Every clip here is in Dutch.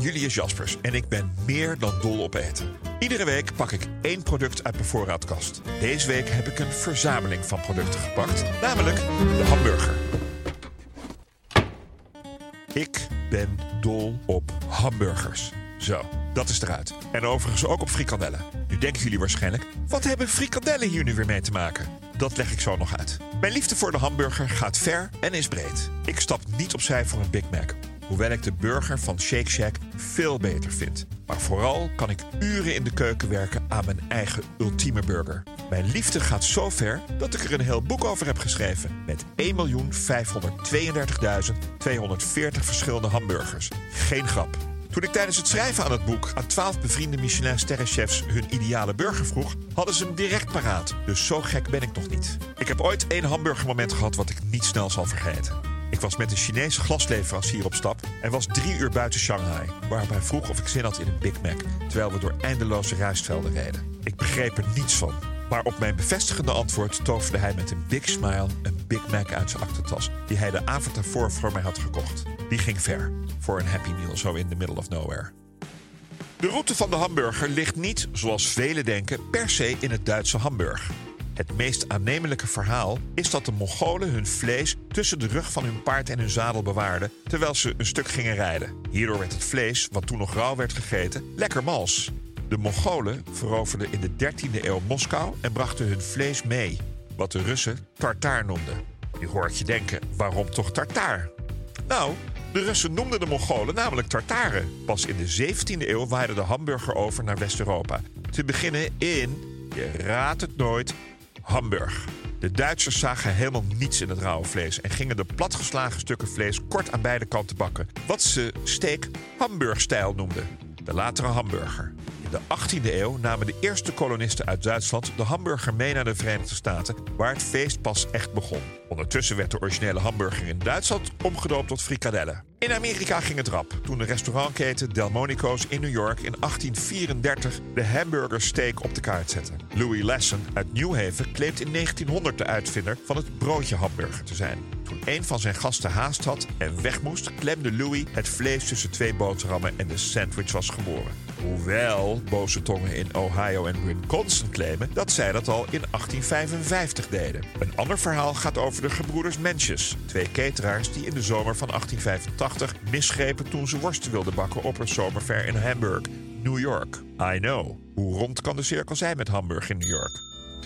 Ben Julius Jaspers en ik ben meer dan dol op eten. Iedere week pak ik één product uit mijn voorraadkast. Deze week heb ik een verzameling van producten gepakt, namelijk de hamburger. Ik ben dol op hamburgers. Zo, dat is eruit. En overigens ook op frikandellen. Nu denken jullie waarschijnlijk, wat hebben frikandellen hier nu weer mee te maken? Dat leg ik zo nog uit. Mijn liefde voor de hamburger gaat ver en is breed. Ik stap niet opzij voor een Big Mac. Hoewel ik de burger van Shake Shack veel beter vind. Maar vooral kan ik uren in de keuken werken aan mijn eigen ultieme burger. Mijn liefde gaat zo ver dat ik er een heel boek over heb geschreven. Met 1.532.240 verschillende hamburgers. Geen grap. Toen ik tijdens het schrijven aan het boek aan 12 bevriende Michelin-sterrenchefs hun ideale burger vroeg, hadden ze hem direct paraat. Dus zo gek ben ik nog niet. Ik heb ooit één hamburgermoment gehad wat ik niet snel zal vergeten. Ik was met een Chinese glasleverancier op stap en was drie uur buiten Shanghai, waarop hij vroeg of ik zin had in een Big Mac, terwijl we door eindeloze rijstvelden reden. Ik begreep er niets van. Maar op mijn bevestigende antwoord toverde hij met een big smile een Big Mac uit zijn achtertas, die hij de avond daarvoor voor mij had gekocht. Die ging ver, voor een Happy Meal zo in the middle of nowhere. De route van de hamburger ligt niet, zoals velen denken, per se in het Duitse Hamburg. Het meest aannemelijke verhaal is dat de Mongolen hun vlees tussen de rug van hun paard en hun zadel bewaarden terwijl ze een stuk gingen rijden. Hierdoor werd het vlees, wat toen nog rauw werd gegeten, lekker mals. De Mongolen veroverden in de 13e eeuw Moskou en brachten hun vlees mee, wat de Russen tartaar noemden. Je hoort je denken, waarom toch tartaar? Nou, de Russen noemden de Mongolen namelijk tartaren. Pas in de 17e eeuw waaide de hamburger over naar West-Europa. Te beginnen in, je raadt het nooit, Hamburg. De Duitsers zagen helemaal niets in het rauwe vlees en gingen de platgeslagen stukken vlees kort aan beide kanten bakken. Wat ze steek Hamburgstijl noemden. De latere hamburger. In de 18e eeuw namen de eerste kolonisten uit Duitsland de hamburger mee naar de Verenigde Staten, waar het feest pas echt begon. Ondertussen werd de originele hamburger in Duitsland omgedoopt tot frikadellen. In Amerika ging het rap toen de restaurantketen Delmonico's in New York in 1834 de hamburger steak op de kaart zette. Louis Lassen uit New Haven claimt in 1900 de uitvinder van het broodje hamburger te zijn. Toen een van zijn gasten haast had en weg moest, klemde Louis het vlees tussen twee boterhammen en de sandwich was geboren. Hoewel boze tongen in Ohio en Wisconsin claimen dat zij dat al in 1855 deden. Een ander verhaal gaat over de gebroeders Menches, twee cateraars die in de zomer van 1885 misgrepen toen ze worsten wilden bakken op een zomerfair in Hamburg, New York. I know. Hoe rond kan de cirkel zijn met Hamburg in New York?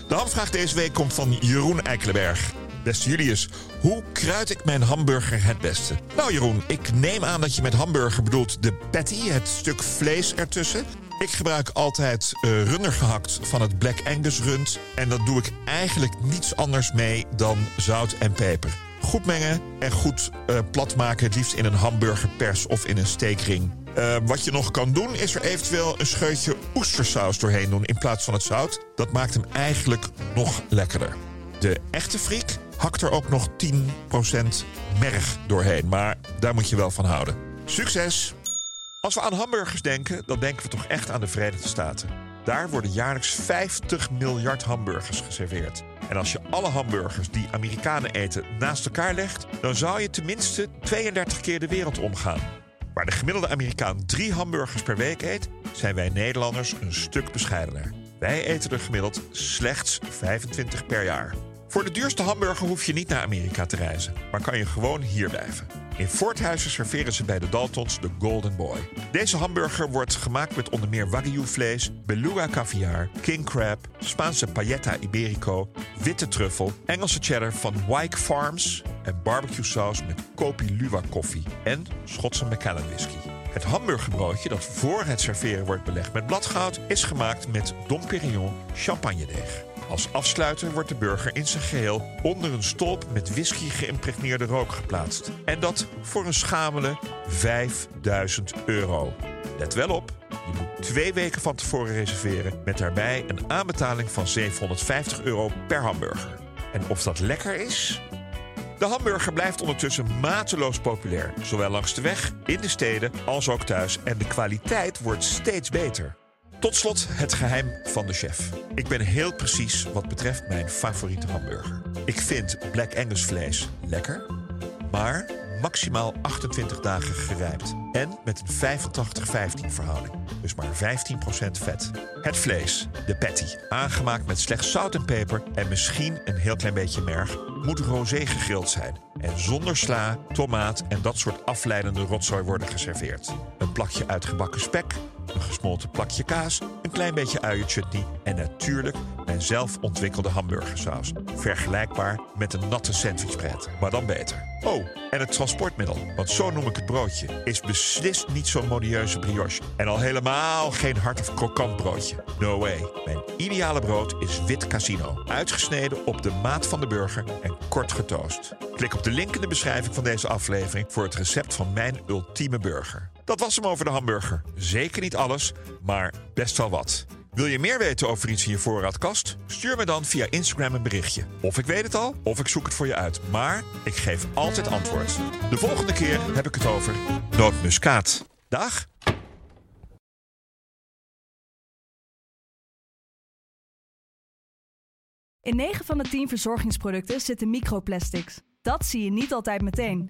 De hamvraag deze week komt van Jeroen Eikelenberg. Beste Julius, hoe kruid ik mijn hamburger het beste? Nou Jeroen, ik neem aan dat je met hamburger bedoelt de patty, het stuk vlees ertussen. Ik gebruik altijd uh, runder gehakt van het Black Angus rund. En dat doe ik eigenlijk niets anders mee dan zout en peper. Goed mengen en goed uh, plat maken, het liefst in een hamburgerpers of in een steekring. Uh, wat je nog kan doen, is er eventueel een scheutje oestersaus doorheen doen in plaats van het zout. Dat maakt hem eigenlijk nog lekkerder. De echte friek hakt er ook nog 10% merg doorheen. Maar daar moet je wel van houden. Succes! Als we aan hamburgers denken, dan denken we toch echt aan de Verenigde Staten. Daar worden jaarlijks 50 miljard hamburgers geserveerd. En als je alle hamburgers die Amerikanen eten naast elkaar legt, dan zou je tenminste 32 keer de wereld omgaan. Waar de gemiddelde Amerikaan drie hamburgers per week eet, zijn wij Nederlanders een stuk bescheidener. Wij eten er gemiddeld slechts 25 per jaar. Voor de duurste hamburger hoef je niet naar Amerika te reizen, maar kan je gewoon hier blijven. In Voorthuizen serveren ze bij de Daltons de Golden Boy. Deze hamburger wordt gemaakt met onder meer wagyu-vlees, beluga caviar, king crab, Spaanse pailletta iberico, witte truffel, Engelse cheddar van Wyke Farms en barbecue saus met Kopi Luwak koffie en Schotse Macallan whisky. Het hamburgerbroodje dat voor het serveren wordt belegd met bladgoud is gemaakt met Dom Perignon champagnedeeg. Als afsluiter wordt de burger in zijn geheel onder een stolp met whisky geïmpregneerde rook geplaatst. En dat voor een schamele 5000 euro. Let wel op, je moet twee weken van tevoren reserveren met daarbij een aanbetaling van 750 euro per hamburger. En of dat lekker is? De hamburger blijft ondertussen mateloos populair, zowel langs de weg, in de steden als ook thuis. En de kwaliteit wordt steeds beter. Tot slot het geheim van de chef. Ik ben heel precies wat betreft mijn favoriete hamburger. Ik vind Black Angus vlees lekker, maar maximaal 28 dagen gerijpt. En met een 85-15 verhouding. Dus maar 15% vet. Het vlees, de patty, aangemaakt met slechts zout en peper en misschien een heel klein beetje merg, moet rosé gegrild zijn. En zonder sla, tomaat en dat soort afleidende rotzooi worden geserveerd. Een plakje uitgebakken spek, een gesmolten plakje kaas, een klein beetje uienchutney en natuurlijk mijn zelf ontwikkelde hamburgersaus. Vergelijkbaar met een natte sandwichpret, maar dan beter. Oh, en het transportmiddel, want zo noem ik het broodje, is beslist niet zo'n modieuze brioche. En al helemaal geen hard of krokant broodje. No way. Mijn ideale brood is wit casino. Uitgesneden op de maat van de burger en kort getoost. Klik op de link in de beschrijving van deze aflevering voor het recept van mijn ultieme burger. Dat was hem over de hamburger. Zeker niet alles, maar best wel wat. Wil je meer weten over iets in je voorraadkast? Stuur me dan via Instagram een berichtje. Of ik weet het al, of ik zoek het voor je uit. Maar ik geef altijd antwoord. De volgende keer heb ik het over nootmuskaat. Dag! In 9 van de 10 verzorgingsproducten zitten microplastics. Dat zie je niet altijd meteen.